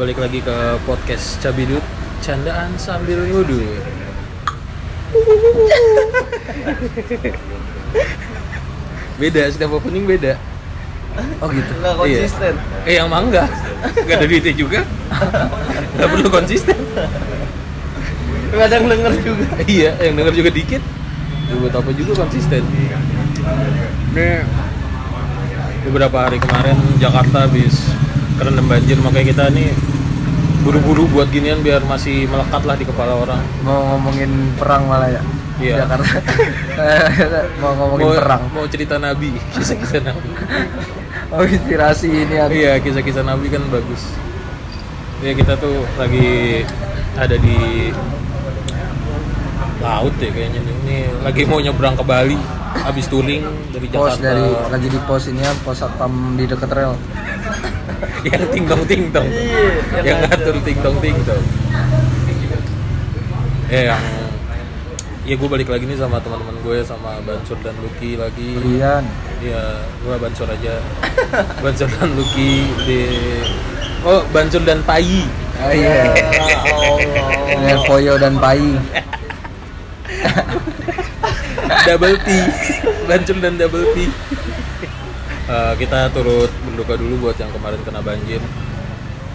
balik lagi ke podcast Cabidut Candaan sambil ngudu Beda, setiap opening beda. Oh gitu. Nggak konsisten. Iya. Eh yang mah enggak. Enggak ada duitnya juga. Enggak perlu konsisten. Kadang denger juga. Iya, yang denger juga dikit. Ya, Buat apa juga konsisten. Ini Beberapa hari kemarin Jakarta habis kerendam banjir. Makanya kita nih buru-buru buat ginian biar masih melekat lah di kepala orang Mau ngomongin perang malah ya. Iya. Jakarta. mau ngomongin mau, perang. mau cerita nabi kisah-kisah nabi Oh inspirasi ini ada. iya kisah-kisah nabi kan bagus ya kita tuh lagi ada di laut ya kayaknya ini lagi mau nyebrang ke Bali habis touring dari Pos Jakarta dari lagi di pos ini ya, pos satpam di dekat rel. Yang ting tong ting tong Iya, yang ngatur ting tong ting tong ya yang ya gue balik lagi nih sama teman-teman gue sama Bansur dan Lucky lagi Rian. Iya, gua Bansur aja. Bansur dan Lucky di Oh, Bansur dan Payi. Oh iya. Dengan Poyo dan Pai. Double T. Bansur dan Double T. Eh, kita turut berduka dulu buat yang kemarin kena banjir.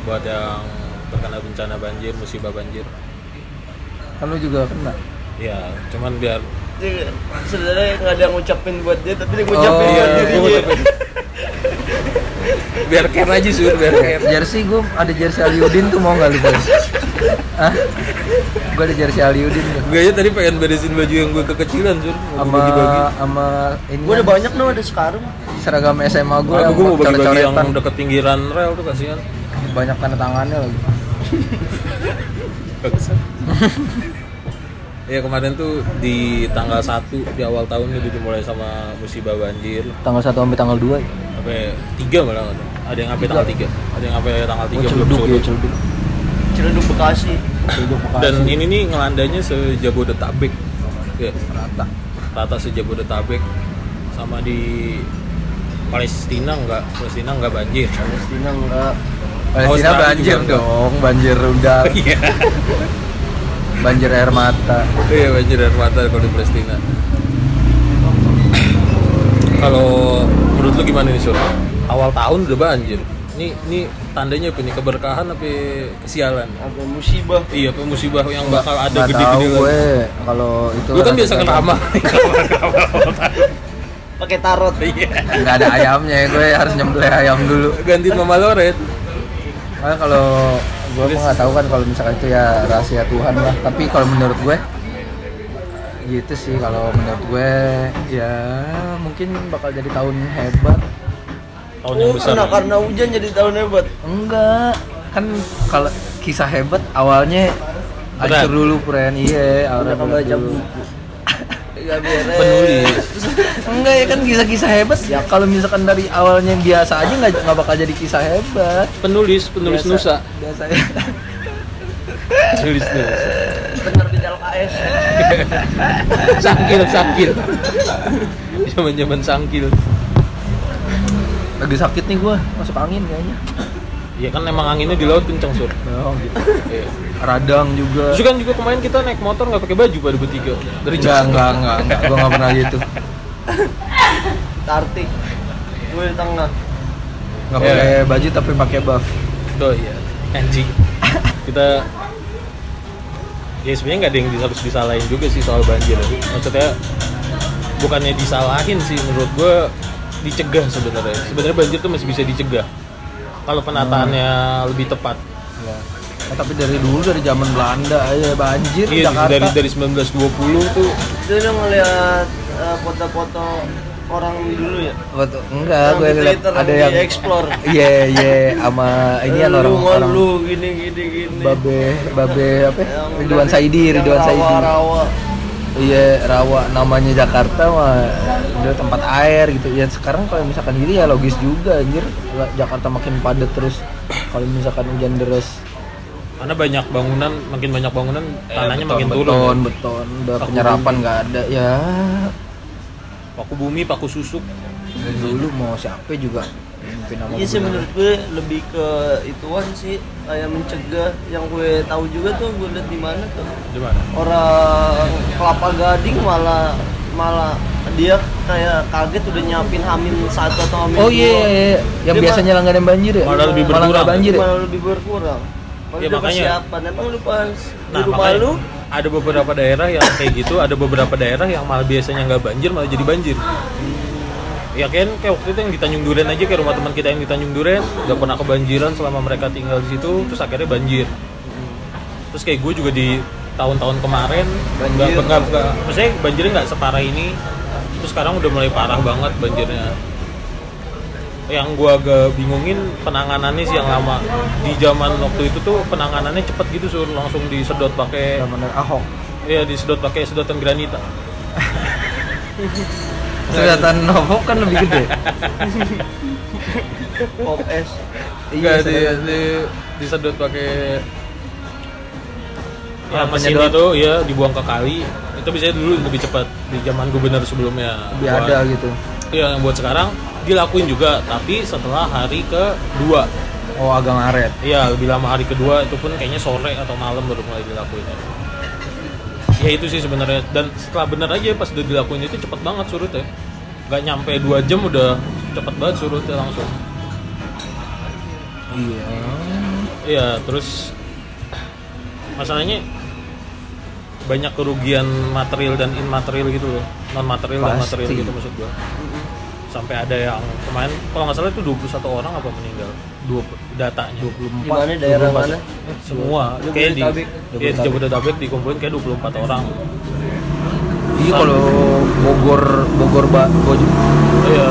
Buat yang terkena bencana banjir, musibah banjir. Lu juga kena. Ya, cuman biar Sebenarnya nggak ada yang ngucapin buat dia, tapi dia Oh, ngucapin iya, buat gua dirinya. ngucapin. biar care aja sur, biar care. Jersey gue ada jersey Aliudin tuh mau nggak lu guys? Hah? Gue ada jersey Aliudin tuh. Gue aja tadi pengen beresin baju yang gue kekecilan sur, Sama sama ini. Gue udah banyak loh ada sekarang. Seragam SMA gue Aku gue mau bagi-bagi yang deket pinggiran rel tuh kasihan. banyak tanda tangannya lagi. Bagusan. ya kemarin tuh di tanggal 1 di awal tahun itu dimulai sama musibah banjir Tanggal 1 sampai tanggal 2 ya. sampai 3 malah ada yang sampai tanggal 3 ada yang sampai tanggal 3 Oh, belum celduk ya, surut celduk. Ciledug Bekasi. Celduk Bekasi. dan ini nih ngelandanya sejabodetabek ya rata. rata sejabodetabek sama di Palestina enggak Palestina enggak banjir. Palestina enggak. Palestina Australia banjir juga enggak. dong, banjir udara, iya. Banjir air mata. iya banjir air mata kalau di Palestina. Kalau menurut lu gimana nih sur? Awal tahun udah banjir. Ini ini tandanya apa nih keberkahan apa kesialan? Apa musibah? iya apa musibah yang bakal ada Nggak gede-gede lagi? gue. Kalau itu lu kan biasa kena Pakai tarot. iya Nggak ada ayamnya ya, gue harus nyembelih ayam dulu. gantiin mama loret Makanya kalau gue mah nggak tahu kan kalau misalkan itu ya rahasia Tuhan lah. Tapi kalau menurut gue gitu sih kalau menurut gue ya mungkin bakal jadi tahun hebat. tahun yang Oh, besar karena, karena hujan jadi tahun hebat. Enggak, kan kalau kisah hebat awalnya Berat. hancur dulu pren iya awalnya dulu. Buku. Gak beres. penulis enggak ya kan kisah-kisah hebat ya kalau misalkan dari awalnya biasa aja nggak nggak bakal jadi kisah hebat penulis penulis Biasa- nusa biasanya penulis nusa di LKS. sangkil sangkil zaman zaman sangkil lagi sakit nih gua masuk angin kayaknya Iya kan emang anginnya di laut kenceng sur oh, gitu. Iya. Radang juga Terus kan juga kemarin kita naik motor nggak pakai baju pada bertiga dari enggak Jakarta. enggak enggak enggak gua nggak pernah gitu Tartik. Gue di tengah. nggak Iya. pakai baju tapi pakai buff Oh iya, anjing. Kita ya sebenarnya nggak ada yang harus disalahin juga sih soal banjir. Maksudnya bukannya disalahin sih menurut gua dicegah sebenarnya. Sebenarnya banjir tuh masih bisa dicegah kalau penataannya lebih tepat. ya. Eh, tapi dari dulu dari zaman Belanda aja banjir Iya Jakarta dari dari 1920 tuh Itu udah ngeliat eh, foto-foto orang dulu ya. Betul. enggak Yang gue Twitter, ada yang explore. iya iya sama ini kan lu, orang orang lu gini gini gini. babe babe apa ya? Yang Ridwan Saidi Ridwan Saidi Rawa-rawa. iya rawa namanya Jakarta mah udah tempat air gitu ya sekarang kalau misalkan gini ya logis juga anjir Jakarta makin padat terus kalau misalkan hujan deras karena banyak bangunan, makin banyak bangunan tanahnya makin beton turun. beton udah Aku penyerapan nggak ada ya. Paku bumi paku susuk. Dulu mau siapa juga Iya sih menurut gue lebih ke ituan sih kayak mencegah. Yang gue tahu juga tuh gue liat di mana tuh. Di mana? Orang kelapa gading malah malah dia kayak kaget udah nyiapin hamin satu atau hamin oh dua. iya iya, iya. yang Dia biasanya langganan banjir ya? Malah lebih berkurang. banjir ya? Malah lebih berkurang Ya, makanya- persiapan emang lu pas di nah rumah makanya lu ada beberapa daerah yang kayak gitu ada beberapa daerah yang malah biasanya nggak banjir malah jadi banjir. Ya kan kayak waktu itu yang di Tanjung Duren aja kayak rumah teman kita yang di Tanjung Duren nggak pernah kebanjiran selama mereka tinggal di situ terus akhirnya banjir. Terus kayak gue juga di tahun-tahun kemarin nggak nggak maksudnya banjirnya nggak separah ini terus sekarang udah mulai parah banget banjirnya yang gue agak bingungin penanganannya sih yang lama di zaman waktu itu tuh penanganannya cepet gitu sur langsung disedot pakai Ahok Iya disedot pakai sedotan granita. kelihatan Ahok kan lebih gede pop es Enggak di, sedang- di disedot pakai ya Ah, mesin penyedot. itu ya dibuang ke kali. Itu biasanya dulu lebih cepat di zaman gubernur sebelumnya. lebih Buat- ada gitu Iya yang buat sekarang dilakuin juga tapi setelah hari kedua. oh agak ngaret Iya lebih lama hari kedua itu pun kayaknya sore atau malam baru mulai dilakuin. Ya itu sih sebenarnya dan setelah bener aja pas udah dilakuin itu cepet banget surutnya. Gak nyampe dua jam udah cepet banget surutnya langsung. iya Iya, terus masalahnya banyak kerugian material dan immaterial gitu loh. Non material dan Pasti. material gitu maksud gua. Sampai ada yang kemarin kalau nggak salah itu 21 orang apa meninggal dua datanya. 24 di mana daerah 24. mana Semua kayak di Jabodetabek. ya, di Jabodetabek dikumpulin kayak 24 orang. iya kalau Bogor Bogor ba, Bogor, Iya.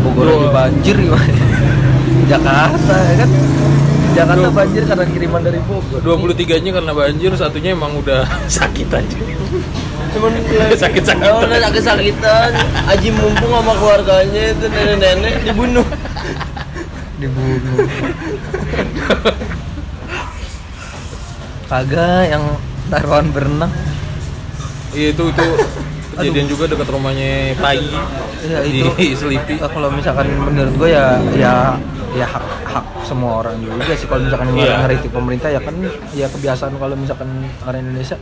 Bogor lagi banjir gimana Jakarta ya kan Jakarta Dua- banjir karena kiriman dari Bogor. 23-nya karena banjir, satunya emang udah sakit aja. cuman Sakit-sakitan. oh, udah sakit-sakitan. Aji mumpung sama keluarganya itu nenek-nenek dibunuh. Dibunuh. Kagak yang taruhan berenang. Iya itu itu. Kejadian juga dekat rumahnya Pai. Ya di itu Selipi. Eh, kalau misalkan menurut gue ya ya ya hak hak semua orang juga sih kalau misalkan Iya. yeah. ngeritik pemerintah ya kan ya kebiasaan kalau misalkan orang Indonesia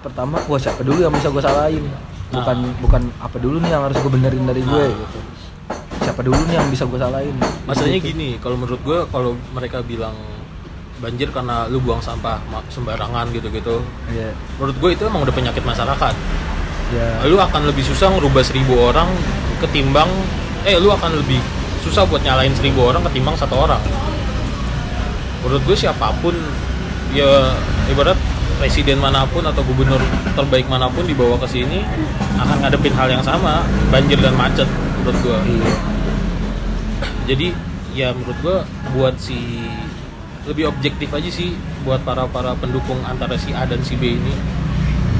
pertama gua siapa dulu yang bisa gue salahin bukan bukan apa dulu nih yang harus gue benerin dari gue Nah. gitu siapa dulu nih yang bisa gue salahin Masalahnya Gitu. gini, kalau menurut gue kalau mereka bilang banjir karena lu buang sampah sembarangan gitu-gitu. ya Menurut gue itu emang udah penyakit masyarakat. ya Lu akan lebih susah ngerubah seribu orang ketimbang eh lu akan lebih susah buat nyalain seribu orang ketimbang satu orang. Menurut gue siapa pun ya ibarat presiden mana pun atau gubernur terbaik mana pun dibawa ke sini akan ngadepin hal yang sama banjir dan macet menurut gue. Iya. Jadi ya menurut gua buat si lebih objektif aja sih buat para para pendukung antara si A dan si B ini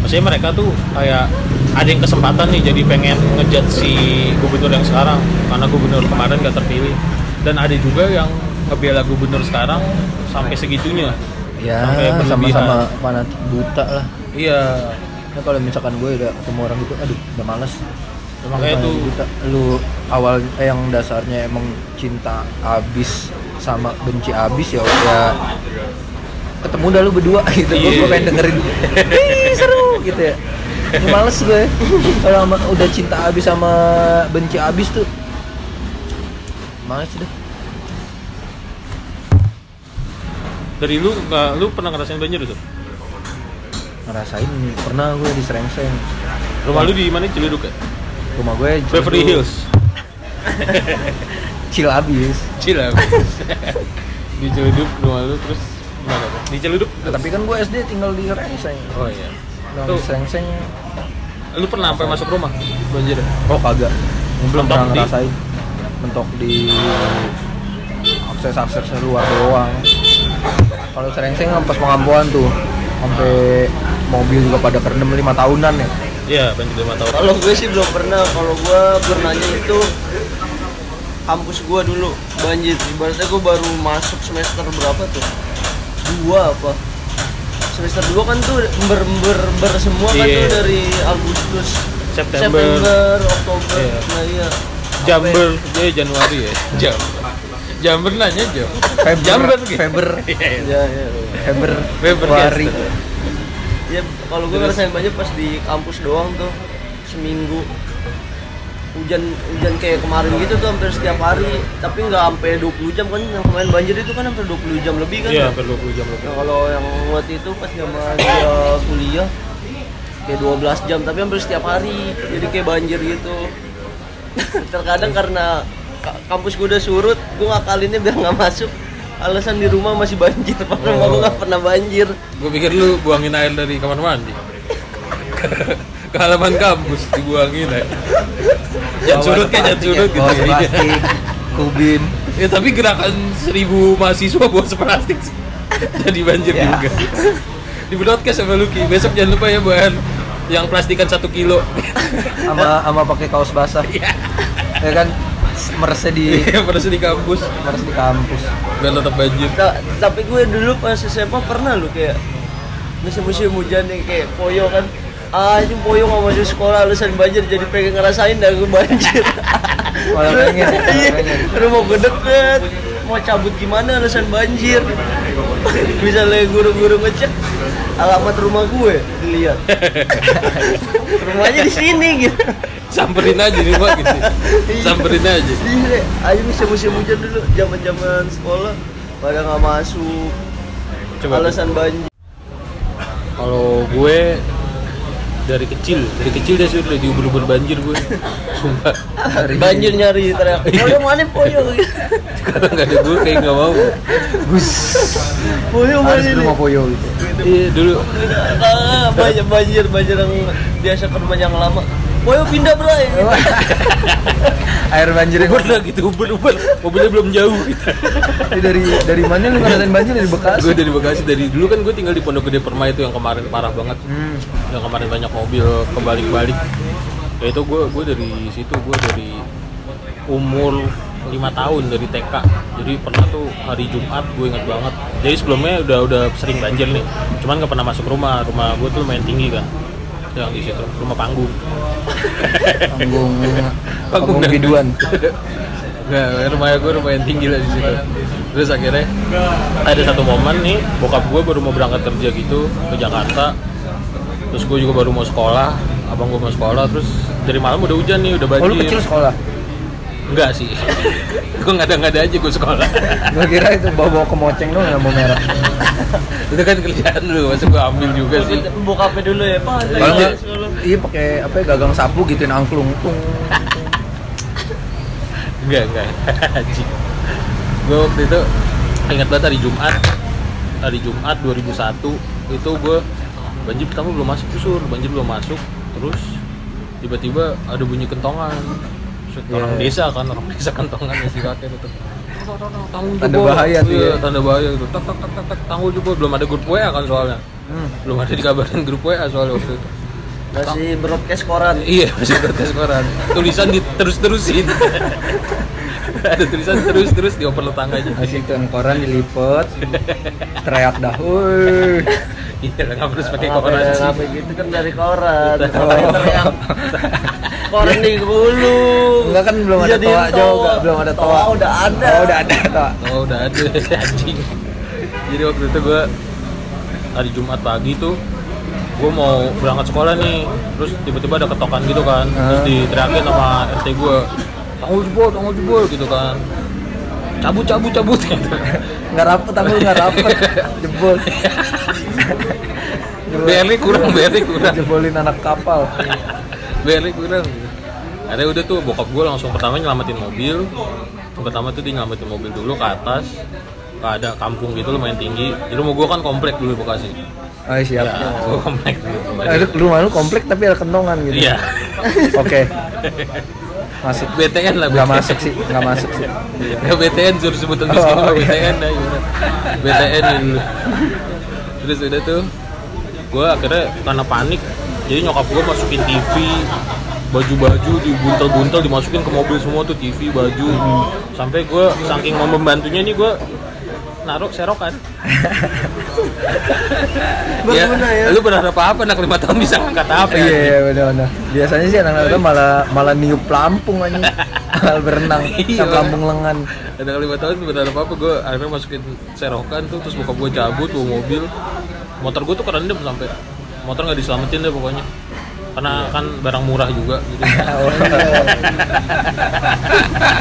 maksudnya mereka tuh kayak ada yang kesempatan nih jadi pengen ngejat si gubernur yang sekarang karena gubernur kemarin gak terpilih dan ada juga yang ngebela gubernur sekarang sampai segitunya ya Sampai sama-sama fanatik buta lah iya Nah, kalau misalkan gue udah ketemu orang gitu, aduh, udah males. makanya Fanatik tuh buta. lu awal eh, yang dasarnya emang cinta abis sama benci abis ya udah ketemu dah lu berdua gitu. Gue Iya. pengen dengerin. Gitu ya. Ya, males gue. Kalau sama- udah cinta abis sama benci abis tuh males deh. dari lu nggak lu pernah ngerasain banjir tuh Ngerasain pernah gue di Serengseng. rumah lu di mana Ciledug ya Rumah gue Beverly Ciledug. Hills Chill abis. Cila di Ciledug rumah lu terus Bang? di Ciledug Tapi kan gue SD tinggal di Serengseng. oh iya Di Serengseng lu pernah sampai masuk rumah banjir Oh kagak. Belum Mentok pernah di- ngerasain. Mentok di akses-akses luar doang. Kalau Serengseng pas pengampuan tuh sampai mobil juga pada kerendam lima tahunan ya. iya banjir lima tahun Kalau gue sih belum pernah. Kalau gue pernahnya itu kampus gue dulu banjir. Ibaratnya gue baru masuk semester berapa tuh? Dua apa? Semester dua kan tuh ber ber, ber semua kan Iya. tuh dari Agustus September, September, Oktober, Iya. nah iya. Jamber, ya Januari ya. Jam. Jamber nanya jam. Feber, Jamber gitu. Feber, Iya, iya. Ya, ya, ya. Feber, Feber, Februari. yes. Ya, kalau gue ngerasain banjir pas di kampus doang tuh seminggu hujan hujan kayak kemarin gitu tuh hampir setiap hari. Tapi nggak sampai 20 jam kan yang kemarin banjir itu kan hampir 20 jam lebih kan. Iya, hampir 20 jam lebih. Nah, kalau yang waktu itu pas zaman dia kuliah kayak 12 jam tapi hampir setiap hari. Jadi kayak banjir gitu. Terkadang karena ka- kampus gue udah surut gue ngakalinnya biar nggak masuk. Alasan di rumah masih banjir padahal rumah gue nggak pernah banjir. Gue pikir lu buangin air dari kamar mandi. Ke halaman kampus dibuangin air. Jangan surut kan, jangan surut gitu. Bawa ya. plastik, kubin. Ya tapi gerakan seribu mahasiswa bawa seplastik. Jadi banjir Ya. juga. Di broadcast sama Lucky. Besok jangan lupa ya bahan yang plastikan satu kilo. sama sama pakai kaos basah. Iya. ya kan meresnya di Iya, pada di kampus. meres di kampus. Biar tetap banjir. Ta- tapi gue dulu pas SMA pernah lu kayak musim-musim hujan nih kayak poyo kan ah ini poyo nggak masuk sekolah alasan banjir jadi pengen ngerasain dah gue banjir Malah pengen, malah Iya, pengen. rumah gue deket mau cabut gimana alasan banjir misalnya guru-guru ngecek alamat rumah gue dilihat rumahnya di sini gitu Samperin aja nih Pak gitu. Samperin aja. Iya, ayo musim-musim hujan dulu, zaman-zaman sekolah pada nggak masuk. Coba. alasan banjir. Kalau gue dari kecil, dari kecil dia sudah diubur-ubur banjir gue. Sumpah. Banjir nyari teriak. Poyo mana poyo? Sekarang nggak ada gue kayak nggak mau. Gus. Poyo mana Harus ini? rumah Poyo gitu. Iya dulu. Ah, banjir banjir banjir yang biasa ke rumah yang lama. Poyo pindah bray. Air banjirnya Ubur lah gitu, ubur-ubur. Mobilnya belum jauh gitu. Dari dari mana lu ngerasain banjir dari Bekasi? gue dari Bekasi dari dulu kan gue tinggal di Pondok Gede Permai itu yang kemarin parah banget. Hmm. Yang kemarin banyak mobil kebalik-balik. Ya itu gue gue dari situ gue dari umur lima tahun dari TK. Jadi pernah tuh hari Jumat gue inget banget. Jadi sebelumnya udah udah sering banjir nih. Cuman nggak pernah masuk rumah. Rumah gue tuh main tinggi kan. Yang di situ rumah panggung. Panggung panggung dan- biduan. Nggak, rumahnya gue lumayan tinggi lah di situ. Terus akhirnya ada satu momen nih, bokap gue baru mau berangkat kerja gitu ke Jakarta. Terus gue juga baru mau sekolah, abang gue mau sekolah. Terus dari malam udah hujan nih, udah Oh banjir. lu kecil sekolah? Enggak sih, gue nggak ada nggak ada aja gue sekolah. Gua kira itu bawa-bawa ke moceng doang lampu merah. itu kan kerjaan lu, masa gue ambil juga sih. Bokapnya dulu ya, Pak. Kalau nggak, iya pakai apa ya, gagang sapu gituin angklung. Enggak, enggak. Anjing. gue waktu itu ingat banget hari Jumat. Hari Jumat 2001 itu gue banjir pertama belum masuk tuh sur, banjir belum masuk. Terus tiba-tiba ada bunyi kentongan. Terus Iya. Orang desa kan, orang desa kentongan ya si kakek itu. Tanggul Tanda jebol. bahaya tuh Iya, ya. tanda bahaya itu. Tak tak tak tak tak tanggul jebol. Belum ada grup WA kan soalnya. Hmm. Belum ada dikabarin grup WA soalnya waktu itu. masih broadcast koran. Iya, masih protes koran. Tulisan di terus-terusin. Ada tulisan terus-terus dioper letang aja. Masih itu koran dilipet. Teriak dah. Woi. Iya, nggak harus pakai koran sih. gitu kan dari koran. Oh. Teriak? koran di hulu. Enggak kan belum ada toa juga, belum ada toa. Toa udah ada. Oh, udah ada toa. Oh, udah ada anjing. Jadi waktu itu gue hari Jumat pagi tuh gue mau berangkat sekolah nih terus tiba-tiba ada ketokan gitu kan terus diteriakin sama RT gue tanggul jebol tanggul jebol gitu kan cabut cabut cabut gitu Nggak rapet aku nggak rapet. Jebol. Jebol. BRI kurang BRI kurang Jebolin anak kapal. BRI kurang ada udah tuh bokap gue langsung pertama nyelamatin mobil yang pertama tuh dia nyelamatin mobil dulu ke atas Gak ada kampung gitu lumayan tinggi jadi rumah gue kan komplek dulu di Bekasi Oh siap. ya gue komplek dulu itu rumah lu komplek tapi ada kentongan gitu. iya Oke. Masuk. BTN lah BTN. masuk sih, nggak masuk sih. ya BTN suruh sebutan di Oh, iya. BTN dah gimana BTN dulu terus udah tuh gue akhirnya karena panik jadi nyokap gue masukin TV baju-baju dibuntel-buntel dimasukin ke mobil semua tuh TV baju sampai gue saking mau membantunya nih gue naruh serokan Berguna ya. lu berharap apa anak lima tahun bisa ngangkat apa Iya, iya benar benar. Biasanya sih anak-anak itu malah malah niup pelampung aja. malah berenang Iya, sama pelampung lengan. anak lima tahun berharap apa gue akhirnya masukin serokan tuh terus bokap gue cabut bawa mobil motor gue tuh kerendam sampai motor nggak diselamatin deh pokoknya karena kan barang murah juga gitu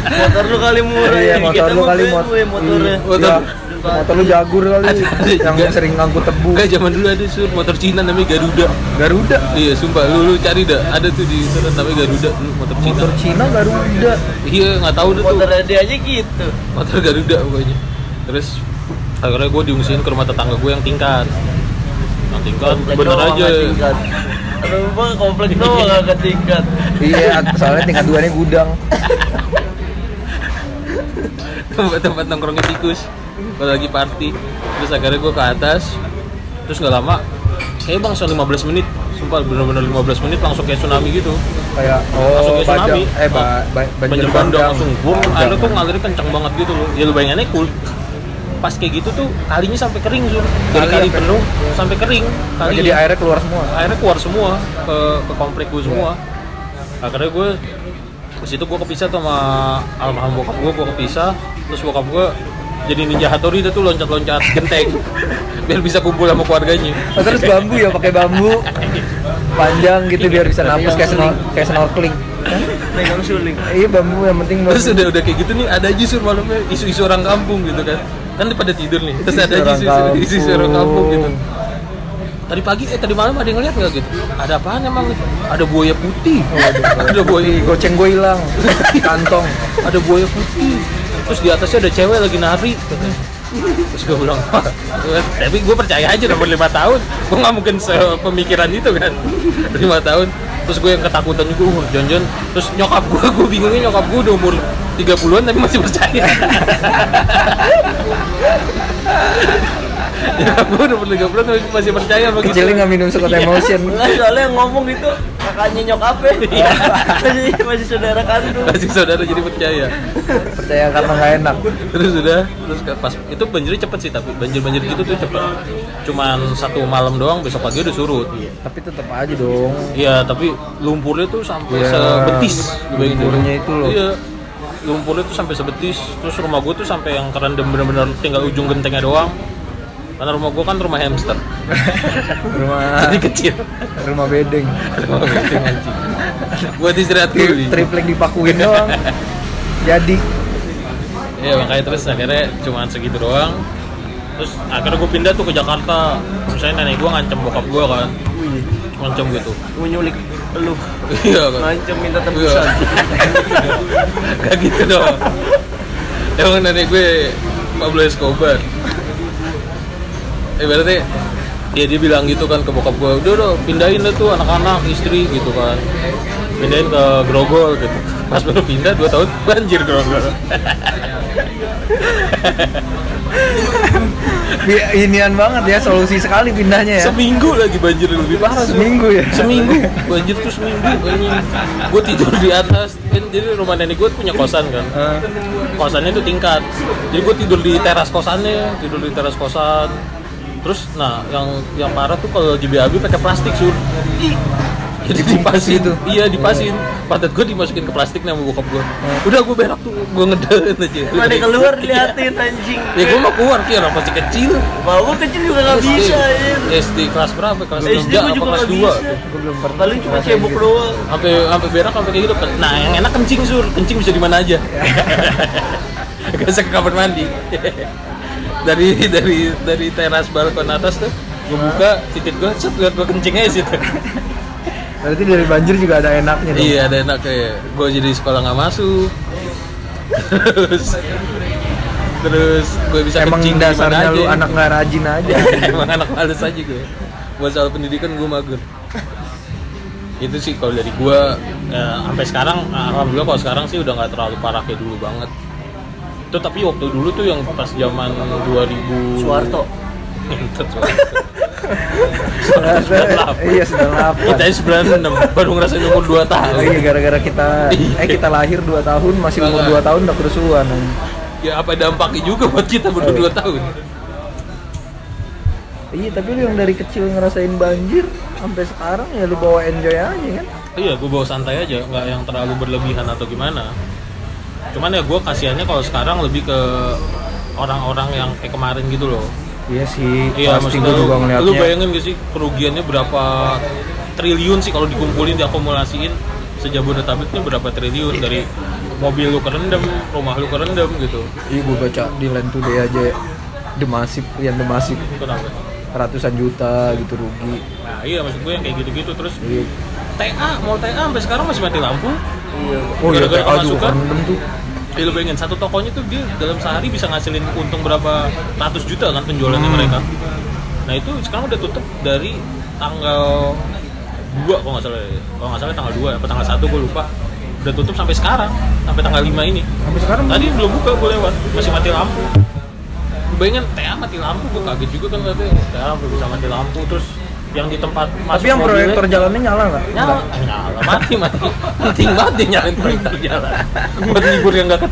Motor lu kali murah Iya, ya. motor Kita lu kali mot- motornya. Iya, Motor- motor lu jagur kali Ada- ada yang sering ngangkut tebu. Enggak zaman dulu ada sur motor Cina namanya Garuda Garuda. iya sumpah lu lu cari dah ada tuh di sana namanya Garuda dulu motor Cina Motor Cina Garuda. iya nggak tahu deh tuh Motor dia aja gitu. motor Garuda pokoknya terus akhirnya gue diungsiin ke rumah tetangga gue yang tingkat tingkat bener aja. bang, komplek doang nggak tingkat. Iya, soalnya tingkat dua nih gudang. tempat-tempat nongkrongnya tikus. Kalau lagi party. Terus akhirnya gue ke atas. Terus nggak lama kayak bang 15 menit. Sumpah bener-bener 15 menit langsung kayak tsunami gitu. Kayak langsung oh kayak tsunami. Bajang, eh ba, ba, banjir bandang langsung gue airnya tuh ngalirin kencang banget gitu loh. Ya lu bayangannya cool pas kayak gitu tuh kalinya sampai kering sur dari Kali kali sampai- penuh sampai kering kali jadi airnya keluar semua. akhirnya keluar semua ke ke komplek gue semua. Akhirnya gue ke situ gue kepisah tuh sama almarhum bokap gue gue kepisah. Terus bokap gue jadi ninja hatori itu tuh loncat-loncat genteng. Biar bisa kumpul sama keluarganya. Oh, terus bambu ya pakai bambu. Panjang gitu biar bisa nampus kayak snor kayak snorkeling. Iya bambu yang penting terus udah udah kayak gitu nih ada aja sur malamnya isu-isu orang kampung gitu kan kan pada tidur nih. Terus ada Isu-isu isu-isu orang kampung. gitu. Tadi pagi eh tadi malam ada yang ngeliat nggak gitu? Ada apaan emang? Ada buaya putih. Oh, ada buaya goceng gue hilang. Kantong. Ada buaya putih. Terus di atasnya ada cewek lagi nari terus gue bilang "Wah, tapi gue percaya aja nomor lima tahun. Gue nggak mungkin sepemikiran itu kan. Lima tahun. Terus gue yang ketakutan juga uh, jangan terus nyokap gue gue bingungnya nyokap gue udah umur 30-an tapi masih percaya nyokap gue udah umur 30-an tapi masih percaya sama gitu kecilnya nggak minum Scott Iya. Emotion Enggak, soalnya yang ngomong itu kakaknya nyokapnya. Iya. masih, masih saudara kandung. masih saudara jadi percaya percaya karena nggak enak terus udah terus pas itu banjirnya cepet sih tapi banjir banjir gitu tuh cepet cuman satu malam doang besok pagi udah surut tapi tetap aja dong iya tapi lumpurnya tuh sampai Iya, sebetis dulu. lumpurnya itu loh. iya lumpurnya tuh sampai sebetis terus rumah gue tuh sampai yang kerendam bener-bener tinggal ujung gentengnya doang karena rumah gue kan rumah hamster. Rumah jadi kecil. rumah bedeng. Rumah genteng anjing. Buat istirahat Tri- dulu triplek dipakuin doang. Jadi. Iya makanya terus akhirnya cuma segitu doang. Terus akhirnya gue pindah tuh ke Jakarta. Misalnya nenek gue ngancem bokap gue kan. Ngancem gitu Mau nyulik lu. Iya kan. Ngancem minta Iya. tebusan. Gak gitu dong. Emang nenek gue Pablo Escobar Eh berarti Ya dia bilang gitu kan ke bokap gue Udah udah pindahin deh tuh anak-anak istri gitu kan. Pindahin ke Grogol gitu. Pas baru pindah 2 tahun banjir Grogol. Inian banget ya solusi sekali pindahnya ya. Seminggu lagi banjir lebih parah. Seminggu ya? Seminggu Banjir tuh seminggu Gue tidur di atas kan, Jadi rumah nenek gue punya kosan kan. Kosannya itu tingkat. Jadi gue tidur di teras kosannya tidur di teras kosan terus nah yang yang parah tuh kalau lagi BAB pakai plastik sur. Jadi dipasin. itu? iya dipasin. Pantat gue dimasukin ke plastik nih sama bokap gue udah gue berak tuh gue ngeden aja. Pada keluar diliatin anjing. ya gue mau keluar kira orang masih kecil. Bawa kecil juga nggak bisa ya. SD kelas berapa? Kelas SD 3 gua apa juga kelas nggak 2 bisa. gue belum pernah Paling cuma cebok doang. sampai sampai berak sampai kayak gitu. Nah yang enak kencing sur. Kencing bisa di mana aja. Gak usah ke kamar mandi dari dari dari teras balkon atas tuh gue buka titik gue set gue kencing aja situ. Berarti dari banjir juga ada enaknya dong. Iya ada enak kayak gue jadi sekolah nggak masuk. Terus terus gue bisa emang kencing dasarnya aja lu anak nggak rajin aja. Emang anak males aja gue buat soal pendidikan gue mager. Itu sih kalau dari gue ya, sampai sekarang alhamdulillah kalau sekarang sih udah nggak terlalu parah kayak dulu banget itu tapi waktu dulu tuh yang pas zaman 2000 Soeharto. Ngentot, Soeharto. Soeharto 98. iya sembilan kita 96 baru ngerasain umur 2 tahun iya gara-gara kita Iya. eh kita lahir 2 tahun masih umur 2 tahun udah kerusuhan ya apa dampaknya juga buat kita berdua dua tahun Iya, tapi lu yang dari kecil ngerasain banjir sampai sekarang ya lu bawa enjoy aja kan? iya gue bawa santai aja nggak yang terlalu berlebihan atau gimana cuman ya gue kasihannya kalau sekarang lebih ke orang-orang yang kayak kemarin gitu loh Iya sih, iya pasti lu, juga lu ngeliatnya. bayangin gak sih kerugiannya berapa triliun sih kalau dikumpulin diakumulasiin sejabodetabek ini berapa triliun dari mobil lu kerendam rumah lu kerendam gitu Iya, gua baca di Land Today aja. Demasif, yang demasif kenapa ratusan juta gitu rugi. nah iya maksud gue yang kayak gitu-gitu terus Iya. TA mall TA sampai sekarang masih mati lampu Iya. Oh iya, pemasukan. kerendam tuh. Ya lu bayangin satu tokonya tuh dia dalam sehari bisa ngasilin untung berapa ratus juta kan penjualannya Hmm. mereka. Nah itu sekarang udah tutup dari tanggal 2 kalau nggak salah ya. Kalau nggak salah tanggal 2 apa tanggal 1 gue lupa. Udah tutup sampai sekarang, sampai tanggal 5 ini. Sampai sekarang Tadi belum buka gue lewat, masih mati lampu. Bayangin TA mati lampu, gue kaget juga kan katanya TA bisa mati lampu terus yang di tempat Tapi yang proyektor jalannya nyala nggak? nyala. Nyala mati mati. Penting banget dia nyalain proyektor jalan. Buat libur yang nggak ke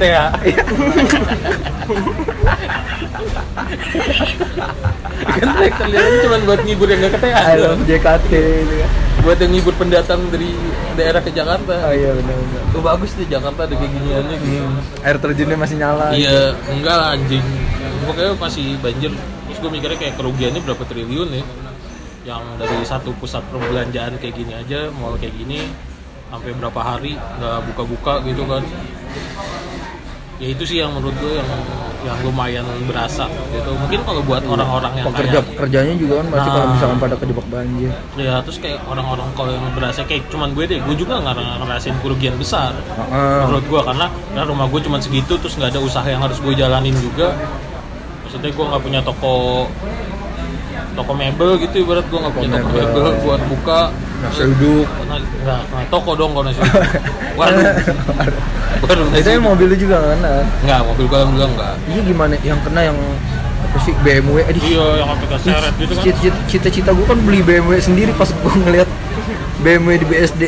kan proyektor jalan cuma buat ngibur yang nggak ke TA I love JKT buat yang ngibur pendatang dari daerah ke Jakarta. Oh iya benar-benar. tuh bagus deh Jakarta ada kayak giniannya gitu. Hmm, air terjunnya masih nyala. iya enggak lah anjing. Pokoknya masih banjir. Terus gue mikirnya kayak kerugiannya berapa triliun ya yang dari satu pusat perbelanjaan kayak gini aja mall kayak gini sampai berapa hari nggak buka-buka gitu kan ya itu sih yang menurut gue yang yang lumayan berasa gitu mungkin kalau buat orang-orang yang Pekerja kayak pekerjanya juga kan pasti Nah. kalau misalkan pada kejebak banjir. ya terus kayak orang-orang kalau yang berasa kayak cuman gue deh gue juga nggak ngerasain kerugian besar Heeh. menurut gua karena karena rumah gue cuma segitu terus nggak ada usaha yang harus gue jalanin juga maksudnya gue nggak punya toko toko mebel gitu ibarat gue nggak punya toko mebel. mebel buat buka Nasi uduk. Nah, nggak nah, toko dong kalau nasi uduk. waduh Nah, itu yang mobil lu juga nggak kena. nggak mobil gue bilang nggak Iya gimana? Yang kena yang apa sih BMW? Aduh. iya yang sampai keseret gitu kan Cita- Cita-cita gue kan beli BMW sendiri pas gue ngeliat BMW di BSD.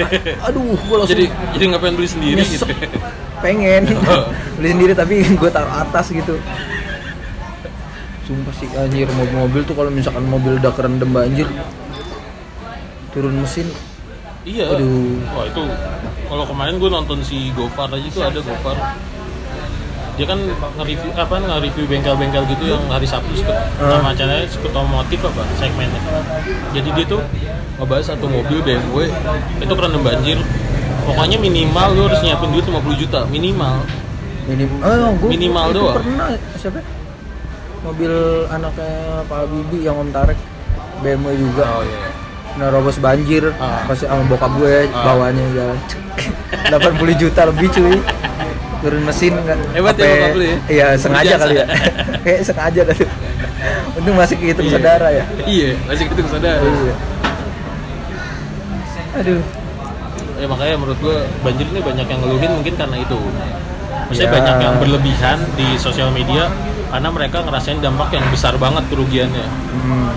Aduh, gue langsung jadi jadi nggak pengen beli sendiri gitu pengen beli sendiri tapi gue taruh atas gitu. Sumpah sih anjir mobil-mobil tuh kalau misalkan mobil udah kerendam banjir turun mesin. Iya. Aduh. wah itu kalau kemarin gue nonton si Gofar aja tuh ada Gofar. Dia kan nge-review apa nge-review bengkel-bengkel gitu yang hari Sabtu sekut, Ah. nama sekut otomotif apa segmennya. Jadi dia tuh ngebahas satu mobil BMW itu kerendam banjir. Pokoknya minimal lu harus nyiapin duit 50 juta minimal. Minimal oh, gua, Minimal doang. pernah siapa mobil anaknya Pak Bibi yang Om Tarek. BMW juga. Oh iya nerobos banjir. Ah. pasti sama bokap gue Ah. bawanya jalan 80 juta lebih cuy. Turun mesin nggak Hebat ya bokap lu ya? iya sengaja kali ya. kayak sengaja kali untung masih kehitung Iya. saudara ya. Iya masih gitu sadar iya. Aduh. Ya makanya menurut gua banjir ini banyak yang ngeluhin mungkin karena itu. Maksudnya Ya. banyak yang berlebihan di sosial media karena mereka ngerasain dampak yang besar banget kerugiannya hmm.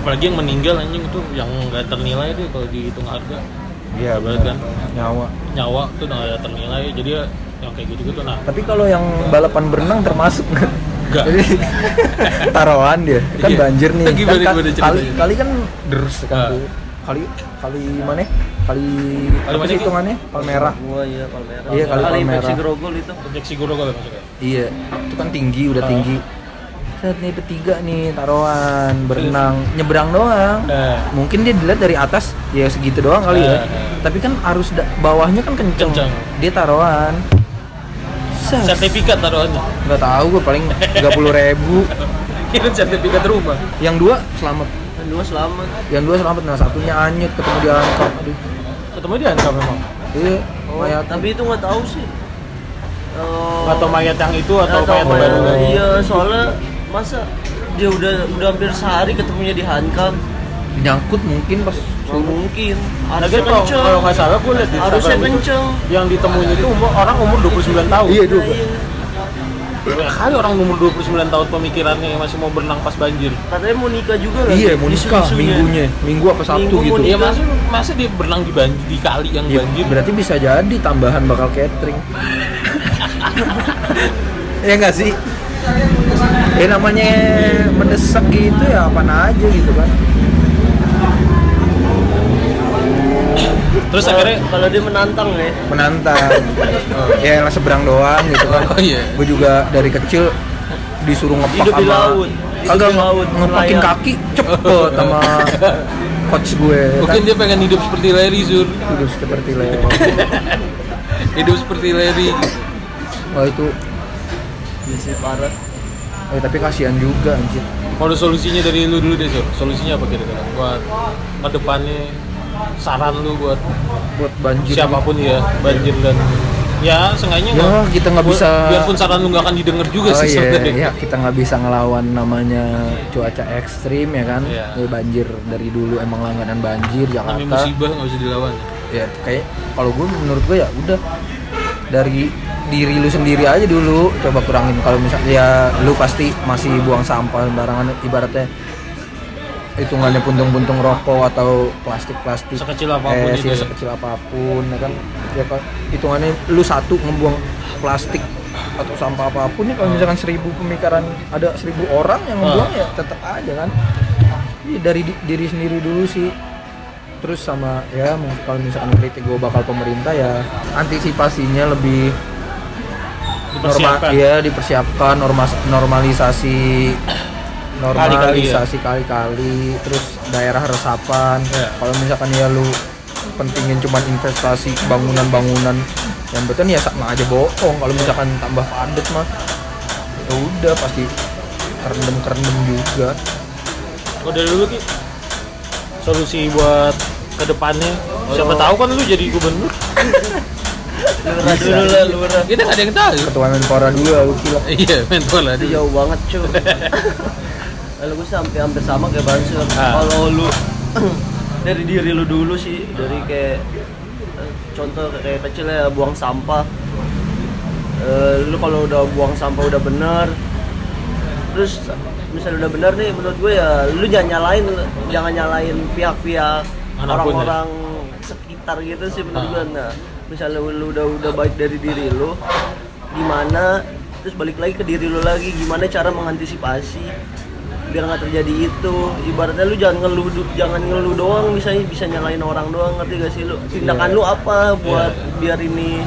apalagi yang meninggal anjing itu yang nggak ternilai deh kalau dihitung harga iya Berat kan nyawa nyawa tuh udah nggak ternilai jadi ya yang kayak gitu gitu nah tapi kalau yang balapan berenang termasuk nggak? Nggak. Jadi taruhan dia kan Iya. banjir nih. Kan, ka- gimana ceritanya? kali kali kan deres kan tuh. Kali kali mana? Kali Kali apa mana, sih hitungannya? Palmerah. Gua iya Palmerah. Iya, kali Kali infeksi grogol itu. injeksi grogol ya maksudnya Iya, itu kan tinggi, udah Ah. tinggi. Set nih bertiga nih taruhan berenang nyebrang doang. Eh. Mungkin dia dilihat dari atas ya segitu doang kali ya. Eh, eh. Tapi kan arus da- bawahnya kan kenceng. Kenceng. Dia taruhan. Set. sertifikat taruhannya Nggak tahu gue paling 30 ribu. kira sertifikat rumah Yang dua selamat. Dan dua selamat. Yang dua selamat, nah satunya anyut ketemu di angkot. Aduh. ketemu dia kan memang Iya, Oh, mayat. tapi itu nggak tahu sih. Eh, atau mayat yang itu atau atau mayat mayat- baru lagi Iya, soalnya masa dia udah udah hampir sehari ketemunya di hankam nyangkut mungkin pas Nggak mungkin Lagi harusnya kalau kenceng kalau nggak salah gue lihat di harusnya kenceng yang ditemuin itu umur, orang umur 29 tahun. Iya, Nah, juga. iya. Banyak kali orang umur 29 tahun pemikirannya yang masih mau berenang pas banjir. katanya mau nikah juga kan Iya, mau nikah minggunya, minggu apa Sabtu Minggu gitu. Iya masa masa dia berenang di banjir di kali yang Iya, banjir. berarti bisa jadi tambahan bakal catering. ya nggak sih ya namanya mendesak gitu ya apa aja gitu kan terus akhirnya? Kalau dia menantang ya. Menantang. Ya yang seberang doang gitu kan. Oh iya. Gue juga dari kecil disuruh ngepak Hidup di laut. Kagak ngepakin kaki cepet sama coach gue. Mungkin kan dia pengen hidup seperti Larry Zur. Hidup seperti Leo hidup seperti Larry. Wah itu bisa parah. Eh, tapi kasihan juga anjir. Kalau solusinya dari lu dulu deh Sur solusinya apa kira-kira? Buat ke depannya saran lu buat buat banjir. siapa pun ya banjir dan ya seenggaknya Ya, kita nggak bisa- biarpun saran lu nggak akan didengar juga oh sih iya, sebenarnya. ya kita nggak bisa ngelawan namanya cuaca ekstrim ya kan? Iya. Ya, banjir dari dulu emang langganan banjir Namanya Jakarta. musibah nggak bisa dilawan. Ya kayak kalau gue menurut gue ya udah. Dari diri lu sendiri aja dulu coba kurangin. Kalau misalnya ya lu pasti masih buang sampah sembarangan ibaratnya hitungannya puntung-puntung rokok atau plastik-plastik Sekecil apa pun eh, itu ya. sekecil apa pun ya kan? Ya kan? Hitungannya lu satu ngebuang plastik atau sampah apa pun ya kalau misalkan seribu pemikiran ada seribu orang yang ngebuang ya tetap aja kan? Iya, dari di- diri sendiri dulu sih. Terus sama ya kalau misalkan kritik gue bakal pemerintah ya antisipasinya lebih norma dipersiapkan. ya dipersiapkan norma normalisasi Kali-kali ya. normalisasi kali-kali terus daerah resapan. Ya. kalau misalkan ya lu pentingin cuman investasi bangunan-bangunan yang betul ya sama aja bohong. Kalau misalkan tambah padat mah ya udah pasti kerendam kerendam juga. Oh dari dulu Ki solusi buat ke depannya siapa tahu kan lu jadi gubernur. Lurah dulu lah lurah kita nggak ada yang tahu. Ketua menpora dulu aku kira iya itu dulu. Jauh banget cuy kalau gue sampai hampir sama kayak Bansur Ah. kalau lu dari diri lu dulu sih dari kayak contoh kayak kecil ya buang sampah Eh, lu kalau udah buang sampah udah bener terus misalnya udah bener nih menurut gue ya lu jangan nyalain jangan nyalain pihak-pihak ya. orang-orang sekitar gitu sih menurut Ah. gue nah misalnya lu udah udah baik dari diri lu gimana terus balik lagi ke diri lu lagi gimana cara mengantisipasi biar nggak terjadi itu. Ibaratnya lu jangan ngeluh jangan ngeluh doang misalnya bisa nyalain orang doang ngerti gak sih lu? Tindakan Iya. lu apa buat biar ini?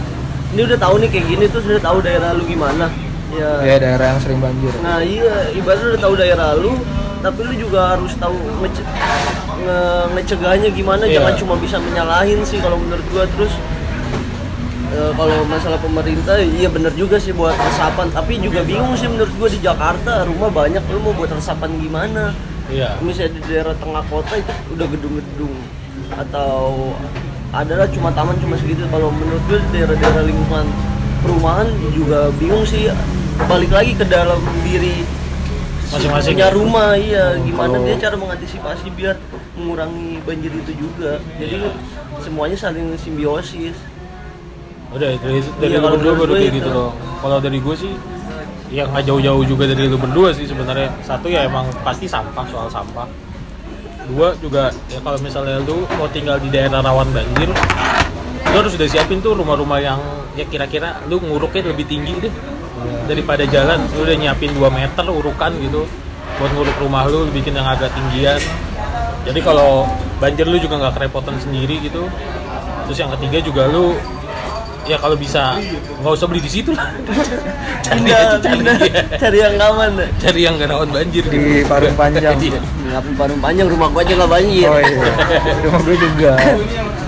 Ini udah tahu nih kayak gini terus udah tahu daerah lu gimana. Ya ya daerah yang sering banjir. Nah iya, ibaratnya lu udah tahu daerah lu, tapi lu juga harus tahu nge- ngecegahnya gimana, Iya. jangan cuma bisa menyalahin sih kalau menurut gua. Terus eh, kalau masalah pemerintah iya bener juga sih buat resapan. Tapi juga bingung sih menurut gua di Jakarta rumah banyak lu mau buat resapan gimana? Iya. Misalnya di daerah tengah kota itu udah gedung-gedung. Atau adalah cuma taman cuma segitu. Kalau menurut gue di daerah-daerah lingkungan perumahan juga bingung sih. Balik lagi ke dalam diri si Masing-masing punya ya? rumah iya. Gimana Kalau- dia cara mengantisipasi biar mengurangi banjir itu juga. Jadi semuanya saling simbiosis udah dari, dari Iya, lu berdua baru kayak itu. gitu dong kalau dari gue sih ya nggak jauh-jauh juga dari lu berdua sih sebenarnya. Satu ya emang pasti sampah soal sampah. Dua juga ya kalau misalnya lu mau tinggal di daerah rawan banjir lu harus udah siapin tuh rumah-rumah yang ya kira-kira lu nguruknya lebih tinggi deh. Daripada jalan lu udah nyiapin 2 meter urukan gitu. Buat nguruk rumah lu lu bikin yang agak tinggian. Jadi kalau banjir lu juga nggak kerepotan sendiri gitu. Terus yang ketiga juga lu ya kalau bisa. Nggak usah beli di situ lah. Cari aja cari, pindah cari yang aman deh cari yang gak rawan banjir di Parung Panjang. Iya. ngapain parung panjang rumah gua aja nggak banjir. Oh iya. Rumah gue juga.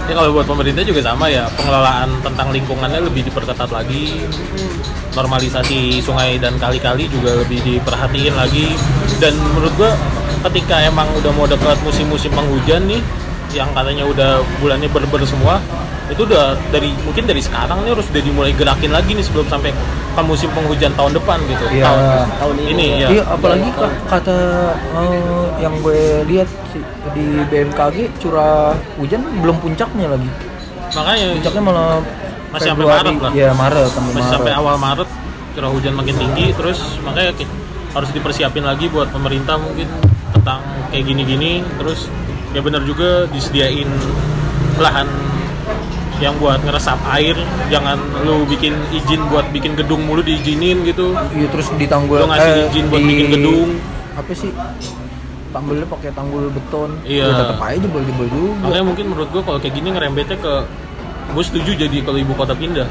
Ya kalau buat pemerintah juga sama ya. Pengelolaan tentang lingkungannya lebih diperketat lagi. Normalisasi sungai dan kali-kali juga lebih diperhatiin lagi. Dan menurut gua ketika emang udah mau dekat musim-musim penghujan nih yang katanya udah bulannya ber-ber semua itu udah dari mungkin dari sekarang nih harus udah dimulai gerakin lagi nih sebelum sampai ke musim penghujan tahun depan gitu Iya. tahun, Tahun ini ini ya. ya Iya, apalagi ka- kata eh, yang gue lihat di BMKG curah hujan belum puncaknya lagi. makanya Puncaknya malah Masih sampai. Maret lah. Iya, Maret sampai masih Maret. sampai awal Maret curah hujan makin tinggi terus makanya harus dipersiapin lagi buat pemerintah mungkin tentang kayak gini-gini terus ya benar juga disediain lahan yang buat ngeresap air jangan lu bikin izin buat bikin gedung mulu diizinin gitu Iya terus di tanggul Lu ngasih izin buat bikin gedung. Apa sih? Tanggulnya pakai tanggul beton. Iya. Ya, tetap aja jebol-jebol juga. makanya mungkin menurut gua kalau kayak gini ngerembetnya ke gue setuju jadi kalau ibu kota pindah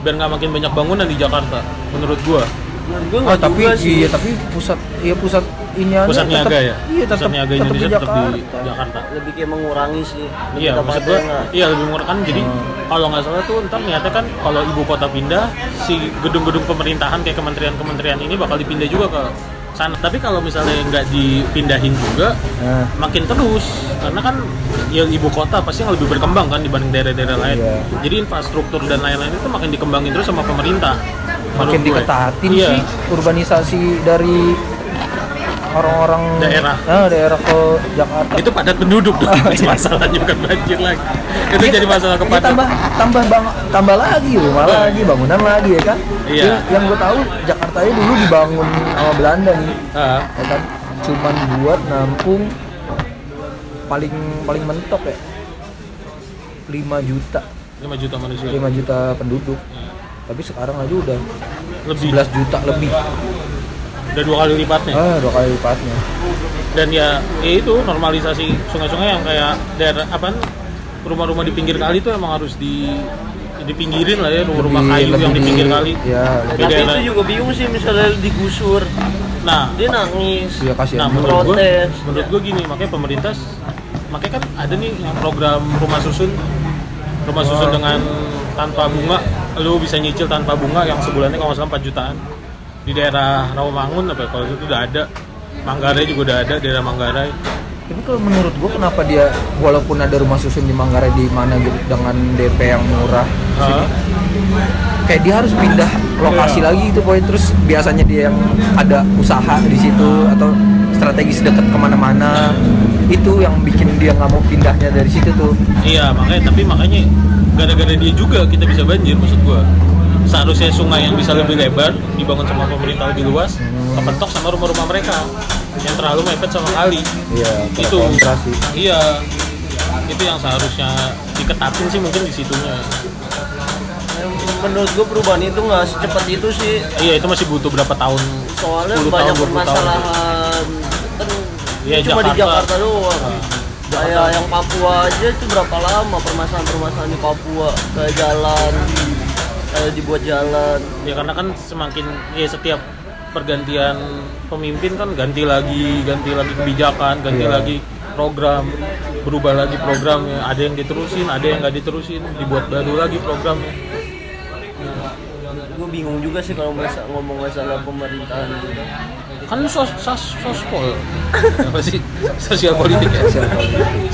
biar nggak makin banyak bangunan di Jakarta menurut gua menurut gue Oh, tapi juga sih iya tapi pusat iya pusat ini aja pusat niaga ya Iya tetap pusat niaga tetap Indonesia di tetap di Jakarta. Jakarta lebih kayak mengurangi sih lebih Iya, maksud nggak. iya lebih murah kan. Jadi kalau nggak salah tuh ntar niatnya kan kalau ibu kota pindah, si gedung-gedung pemerintahan kayak kementerian-kementerian ini bakal dipindah juga ke sana. Tapi kalau misalnya nggak dipindahin juga, Nah, makin terus karena kan ya ibu kota pasti yang lebih berkembang kan dibanding daerah-daerah lain. Iya. Jadi infrastruktur dan lain-lain itu makin dikembangin terus sama pemerintah. Makin diketatin Iya. sih urbanisasi dari orang-orang Daerah. Ah, daerah ke Jakarta. Itu padat penduduk dong. Masalahnya bukan banjir lagi. Itu Iya, jadi masalah iya, kepadatan. tambah tambah bang, tambah lagi rumah lagi bangunan lagi ya kan Iya. yang, yang gue tahu Jakarta ini dulu dibangun sama Belanda nih Ah, ya kan cuman buat nampung paling paling mentok ya 5 juta 5 juta manusia. 5 juta penduduk tapi sekarang aja udah Lebih. 11 juta lebih Udah dua kali lipatnya. ah dua kali lipatnya dan ya, ya itu normalisasi sungai-sungai yang kayak daerah apa rumah-rumah di pinggir kali itu emang harus di dipinggirin lah ya rumah-rumah Lebih- kayu yang lebih di pinggir kali ya Tapi daerah- itu juga bingung sih misalnya digusur nah dia nangis ya kasihan nah menurut gue Protes. menurut gue gini makanya pemerintah makanya kan ada nih yang program rumah susun rumah susun Oh. dengan tanpa bunga lu bisa nyicil tanpa bunga yang sebulannya kalau nggak salah 4 jutaan. Di daerah Rawamangun apa ya, kalau itu udah ada. Manggarai juga udah ada daerah Manggarai. Tapi kalau menurut gua kenapa dia walaupun ada rumah susun di Manggarai di mana gitu dengan DP yang murah, Ah. kayak dia harus pindah lokasi Iya. lagi itu boy terus biasanya dia yang ada usaha di situ atau strategis dekat ke mana-mana itu yang bikin dia nggak mau pindahnya dari situ tuh. Iya makanya tapi makanya gara-gara dia juga kita bisa banjir maksud gua. Seharusnya sungai yang bisa lebih lebar dibangun sama pemerintah lebih luas, kepentok sama rumah-rumah mereka yang terlalu mepet sama kali. Iya, itu iya itu yang seharusnya diketatin sih mungkin di situnya. menurut gue perubahan itu nggak secepat itu sih Iya itu masih butuh berapa tahun? soalnya 10 banyak tahun, 20 tahun. Ini cuma di Jakarta. Jakarta doang kayak yang Papua aja itu berapa lama permasalahan-permasalahan di Papua kayak jalan kayak dibuat jalan Ya karena kan semakin ya setiap pergantian pemimpin kan ganti lagi, ganti lagi kebijakan, ganti Iya. lagi program, berubah lagi programnya. Ada yang diterusin, ada yang nggak diterusin, dibuat baru lagi programnya. gue bingung juga sih kalau ngomong masalah pemerintahan gitu Kan lu sos, sos, sospol, apa sih sosial politik ya?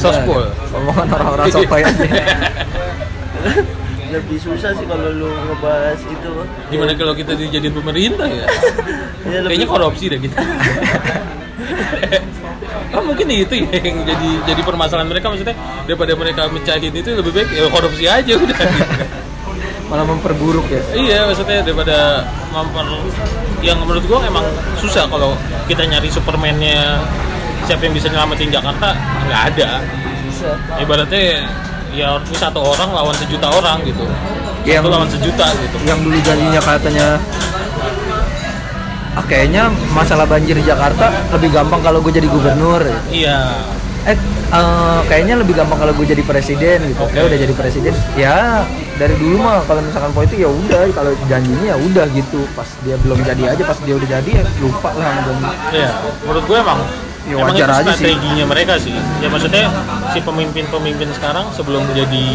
Sospol. Ya, omongan orang-orang sotoy aja. lebih susah sih kalau lu ngebahas itu Gimana kalau kita dijadiin pemerintah ya? ya Kayaknya korupsi deh kita. Oh mungkin itu ya yang jadi jadi permasalahan mereka maksudnya daripada mereka mencahin itu lebih baik ya korupsi aja udah. Malah memperburuk ya. iya maksudnya daripada memper yang menurut gua emang susah kalau kita nyari supermannya siapa yang bisa nyelamatin Jakarta nggak ada. susah Ibaratnya ya satu orang lawan sejuta orang gitu. Yang- Satu lawan sejuta gitu. yang dulu janjinya katanya ah, kayaknya masalah banjir di Jakarta lebih gampang kalau gue jadi gubernur Iya. Eh eh, kayaknya lebih gampang kalau gue jadi presiden gitu Oke. ya udah jadi presiden ya dari dulu mah kalau misalkan politik ya udah kalau janjinya ya udah gitu pas dia belum jadi aja pas dia udah jadi ya lupa lah sama janji Iya, menurut gue emang Ya, emang wajar itu aja sih. strateginya mereka sih. Ya maksudnya si pemimpin-pemimpin sekarang sebelum jadi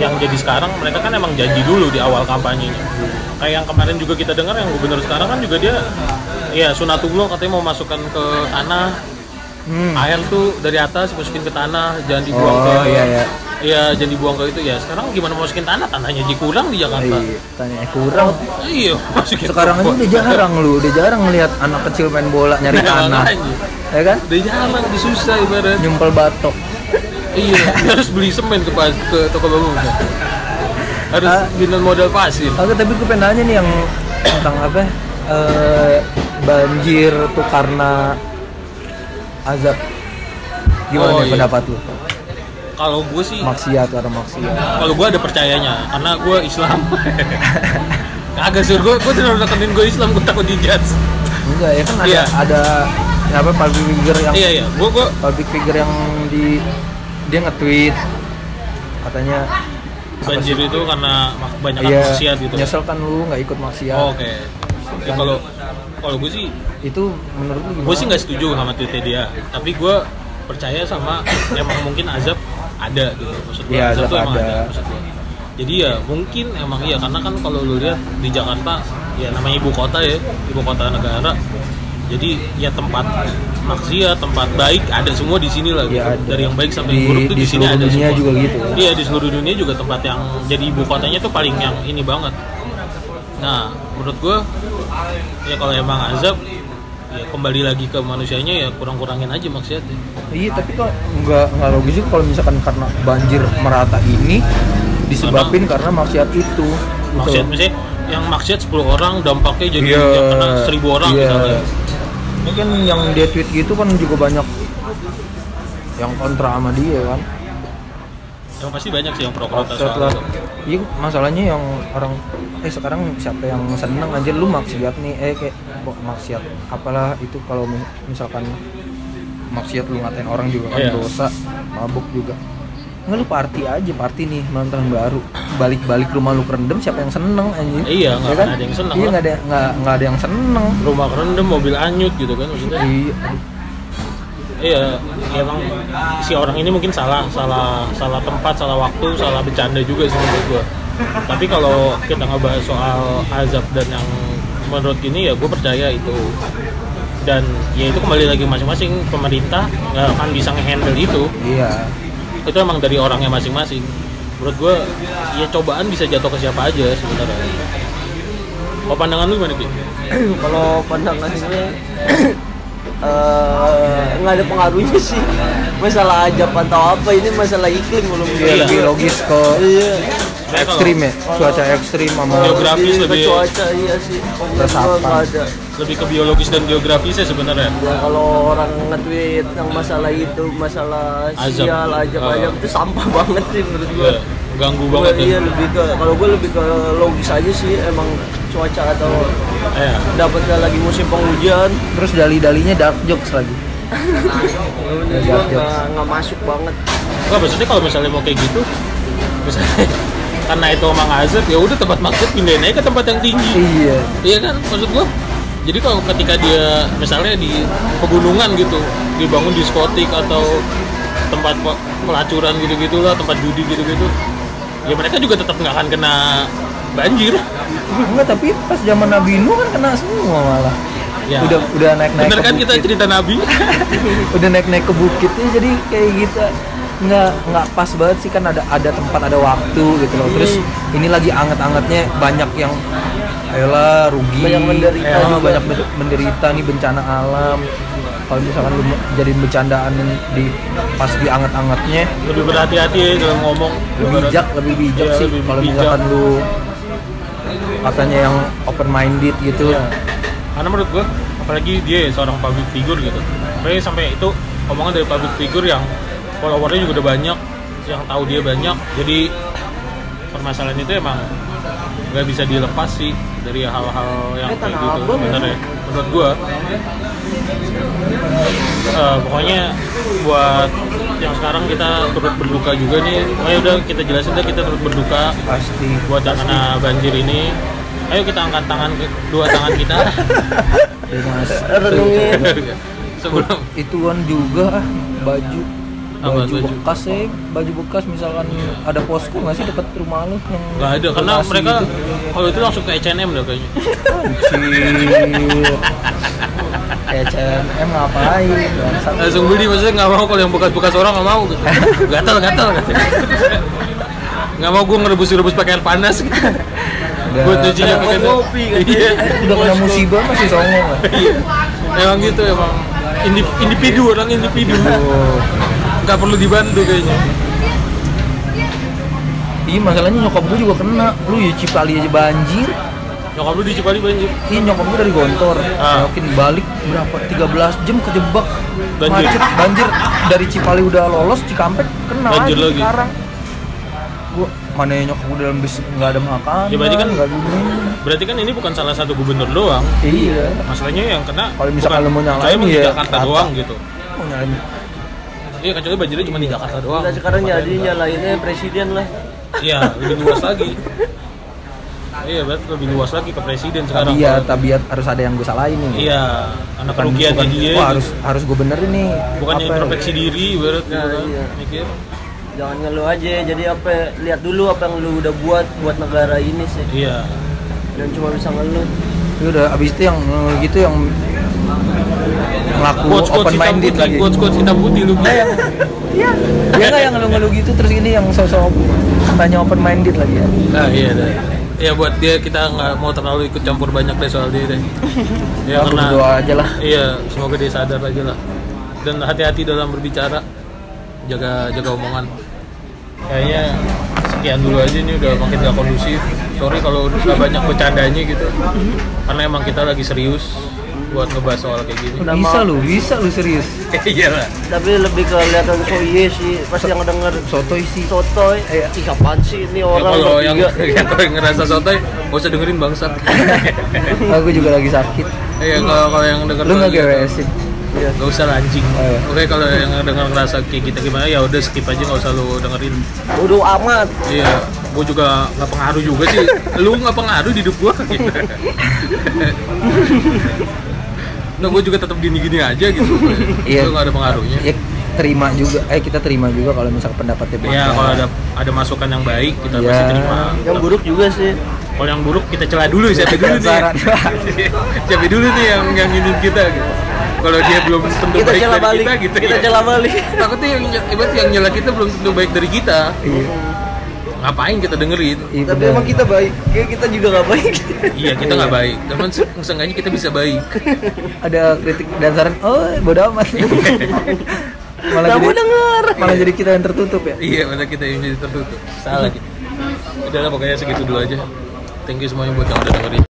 yang jadi sekarang mereka kan emang janji dulu di awal kampanyenya. Kayak yang kemarin juga kita dengar yang gubernur sekarang kan juga dia ya sunatullah katanya mau masukkan ke tanah hmm. air tuh dari atas masukin ke tanah jangan dibuang Oh, ke iya, iya. Iya, jangan dibuang ke itu ya. Sekarang gimana mau masukin tanah? Tanahnya jadi kurang di Jakarta. Iya, tanya kurang Iya, masukin sekarang aja udah jarang lu udah jarang ngelihat anak kecil main bola nyari Nah, tanah makanya. ya kan Udah jarang, disusah ibarat. nyempel batok Iya, harus beli semen ke pas ke toko bangunan. Harus Ah. dengan modal pasir. Oke, tapi gue pengen nanya nih yang tentang apa? eh, banjir tuh karena azab. Gimana Oh, nih iya. pendapat lu? kalau gue sih maksiat karena maksiat? Kalau gue ada percayanya karena gue Islam. Agak sih gue gue terlalu nekenin gue Islam gue takut dijudge. Enggak ya kan ada Iya. ada apa public figure yang iya iya. Gue gue public figure yang di dia nge-tweet. Katanya banjir itu karena banyak iya. maksiat gitu. Nyesel kan lu nggak ikut maksiat. Oh, oke. Ya kalau kalau gue sih itu menurut gue sih nggak setuju sama tweetnya dia tapi gue percaya sama emang mungkin azab ada gitu maksud gue Iya, azab, azab tuh emang ada. ada, maksud gue jadi ya mungkin emang iya karena kan kalau lu lihat di Jakarta ya namanya ibu kota ya ibu kota negara jadi ya tempat maksiat tempat baik ada semua di sini lah gitu. Iya, ada. dari yang baik sampai yang buruk tuh di di, sini seluruh ada dunia semua. juga gitu ya? iya di seluruh dunia juga tempat yang jadi ibu kotanya tuh paling yang ini banget nah menurut gue ya kalau emang azab ya kembali lagi ke manusianya ya kurang-kurangin aja maksiatnya iya tapi kok nggak nggak logis juga kalau misalkan karena banjir merata ini disebabin karena maksiat itu gitu. maksiat misalnya yang maksiat 10 orang dampaknya jadi Iya. yang kena 1000 orang Iya. misalnya kan yang dia tweet gitu kan juga banyak yang kontra sama dia kan. Yang pasti banyak sih yang pro kontra Offset lah. Iya masalahnya yang orang eh sekarang siapa yang seneng? Aja lu maksiat nih. Eh kayak kok maksiat? Apalah itu kalau mi- misalkan maksiat lu ngatain orang juga kan Iya. dosa mabuk juga. Nggak lu party aja party nih malam tahun baru. Balik-balik rumah lu kerendam siapa yang seneng anjir? Iya, nggak Ya kan? ada yang seneng iya nggak ada nggak nggak ada yang seneng. Rumah kerendam mobil anyut gitu kan maksudnya. Iya. Iya ya emang si orang ini mungkin salah salah salah tempat salah waktu salah bercanda juga sih menurut gua. Tapi kalau kita ngebahas soal azab dan yang menurut ini ya gue percaya itu. Dan ya itu kembali lagi masing-masing pemerintah nggak akan bisa ngehandle itu. Iya. Itu emang dari orangnya masing-masing. Menurut gue ya cobaan bisa jatuh ke siapa aja sebenarnya. Kalau pandangan lu gimana Ki? kalau pandangan gue eh, nggak ada pengaruhnya sih masalah ajab atau apa ini masalah iklim belum Iya, Iya. lebih logis ke iya ekstrim ya cuaca ekstrim sama Geografis Lebih ke lebih- cuaca iya sih gua nggak ada lebih ke biologis dan geografisnya sebenarnya ya kalau orang nge-tweet yang masalah itu masalah Azab. sial ajab Ah. ajab itu sampah banget sih menurut gue Iya, ganggu banget Gua- iya ya. lebih ke kalau gue lebih ke logis aja sih emang cuaca atau Iya. dapatnya lagi musim penghujan? Terus dali-dalinya dark jokes lagi. Iya, jokes. nggak nggak masuk banget. Enggak, maksudnya kalau misalnya mau kayak gitu misalnya karena itu emang azab ya udah tempat maksud pindahin aja ke tempat yang tinggi. Iya. Iya kan maksud gua? Jadi kalau ketika dia misalnya di pegunungan gitu dibangun diskotik atau tempat pe- pelacuran gitu-gitu lah tempat judi gitu-gitu ya mereka juga tetap nggak akan kena banjir. Enggak tapi pas zaman Nabi Nuh kan kena semua malah. Ya. udah udah naik naik bener kan kita cerita nabi? Udah naik naik ke bukitnya jadi kayak gitu. Nggak nggak pas banget sih kan ada ada tempat ada waktu gitu loh. Terus Hmm. ini lagi anget-angetnya banyak yang ayolah rugi. Banyak menderita juga. banyak men- menderita nih bencana alam. Kalau misalkan lu jadi bercandaan di pas di anget-angetnya lebih berhati-hati ya dalam ngomong. lebih bijak lebih bijak Iya, sih. kalau misalkan lu katanya yang open minded gitu Iya. Karena menurut gue, apalagi dia seorang public figure gitu. Apalagi sampai itu omongan dari public figure yang followernya juga udah banyak, yang tahu dia banyak. Jadi permasalahan itu emang nggak bisa dilepas sih dari hal-hal yang Eh, kayak gitu Abang ya? sebenarnya. Menurut gue, eh, pokoknya buat yang sekarang kita turut berduka juga nih. Ayo udah kita jelasin deh kita turut berduka pasti buat yang kena banjir ini ayo kita angkat tangan dua tangan kita. Ya, Mas. renungin. Sebelum. Ituan juga ah, baju baju, baju? bekas ya baju bekas misalkan ada posko nggak sih dekat rumah lu yang nggak ada karena mereka gitu? kalau itu langsung ke H&M dah kayaknya. CNM ngapain? Langsung beli maksudnya nggak mau kalau yang bekas-bekas orang nggak mau gitu. Gatal gatal nggak mau gue ngerebus-rebus pakai air panas gitu. Udah buat nyucinya kena pakai ngopi, kan? iya udah kena musibah masih songong nggak? Iya. emang gitu emang Indi- individu orang individu Oh. nggak perlu dibantu kayaknya Iya masalahnya nyokap gue juga kena Lu ya Cipali aja banjir Nyokap lu di Cipali banjir. Ini nyokap gue dari Gontor, Ah. mungkin balik berapa? 13 jam kejebak Banjir. macet banjir dari Cipali udah lolos Cikampek kena Banjir lagi lagi. sekarang. Gua mana nyokap gue dalam bis nggak ada makan. Ya, berarti kan- nggak gini. Berarti kan ini bukan salah satu gubernur doang. Iya. Masalahnya yang kena Kalau misalkan bukan- mau nyalain, saya ya Jakarta rata. doang gitu. Oh, nyalain. Iya kecuali banjirnya cuma di Jakarta doang. Nah, sekarang jadi nyalainnya presiden lah. Iya, lebih luas lagi. Iya, berarti lebih luas lagi ke presiden sekarang. Tabiat, tabiat harus ada yang gue salahin nih. Iya, anak kerugian dia. Wah, harus harus gue benerin nih. bukannya ya? introspeksi diri berarti Nah, kan iya. mikir. Jangan ngeluh aja. Jadi apa? Lihat dulu apa yang lu udah buat buat negara ini sih. Iya. Dan cuma bisa ngeluh. Ya udah abis itu yang eh, gitu yang ngelaku quotes open hitam minded lagi. quotes quotes hitam putih lu. Nah, yang iya, dia nggak yang ngeluh-ngeluh gitu terus ini yang sosok katanya open minded lagi ya. Nah, iya deh. Ya buat dia kita nggak mau terlalu ikut campur banyak deh soal dia deh. Ya Aku karena berdoa aja lah. Iya, semoga dia sadar aja lah. Dan hati-hati dalam berbicara. Jaga jaga omongan. Kayaknya sekian dulu aja nih udah makin gak kondusif. Sorry kalau udah banyak bercandanya gitu. Karena emang kita lagi serius buat ngebahas soal kayak gini. Udah bisa lu, bisa lu serius. Iya lah. Tapi lebih kelihatan so iya sih. Pasti yang denger Sotoy sih. sotoy. Iya. Ih apaan sih ini Ya, orang kalau yang, yang kalau yang ngerasa sotoy, gak usah dengerin bangsat. Aku juga lagi sakit. Iya, kalau kalau yang denger Lu nggak GWS sih? Iya. Gak usah lah, anjing. Oh, iya. Oke kalau yang denger ngerasa kayak kita gimana ya udah skip aja nggak usah lu dengerin. Bodoh amat. Iya, gue juga nggak pengaruh juga sih. lu nggak pengaruh di hidup gue. Gitu. nah gue juga tetap gini-gini aja gitu. Iya. Lu nggak ada pengaruhnya. Ya terima juga, eh kita terima juga kalau misal pendapatnya beda. Ya kalau ada ada masukan yang baik kita Iya. pasti terima. Yang buruk juga sih. Kalau yang buruk kita celah dulu siapa dulu nih. Siapa dulu nih yang yang ini kita gitu. Kalau dia belum tentu Kita baik celah dari balik. kita gitu. Kita ya. celah balik. Takutnya yang ibarat yang nyela kita belum tentu baik dari kita. Iya. Ngapain kita dengerin? Iya, Tapi bener. emang kita baik. Kayak kita juga gak baik. Iya kita nggak baik, teman seenggaknya kita bisa baik. ada kritik dan saran, oh bodo amat. malah Kamu jadi, denger. malah jadi kita yang tertutup ya. Iya, masa kita yang jadi tertutup. Salah gitu. Udah lah pokoknya segitu dulu aja. Thank you semuanya buat yang udah dengerin.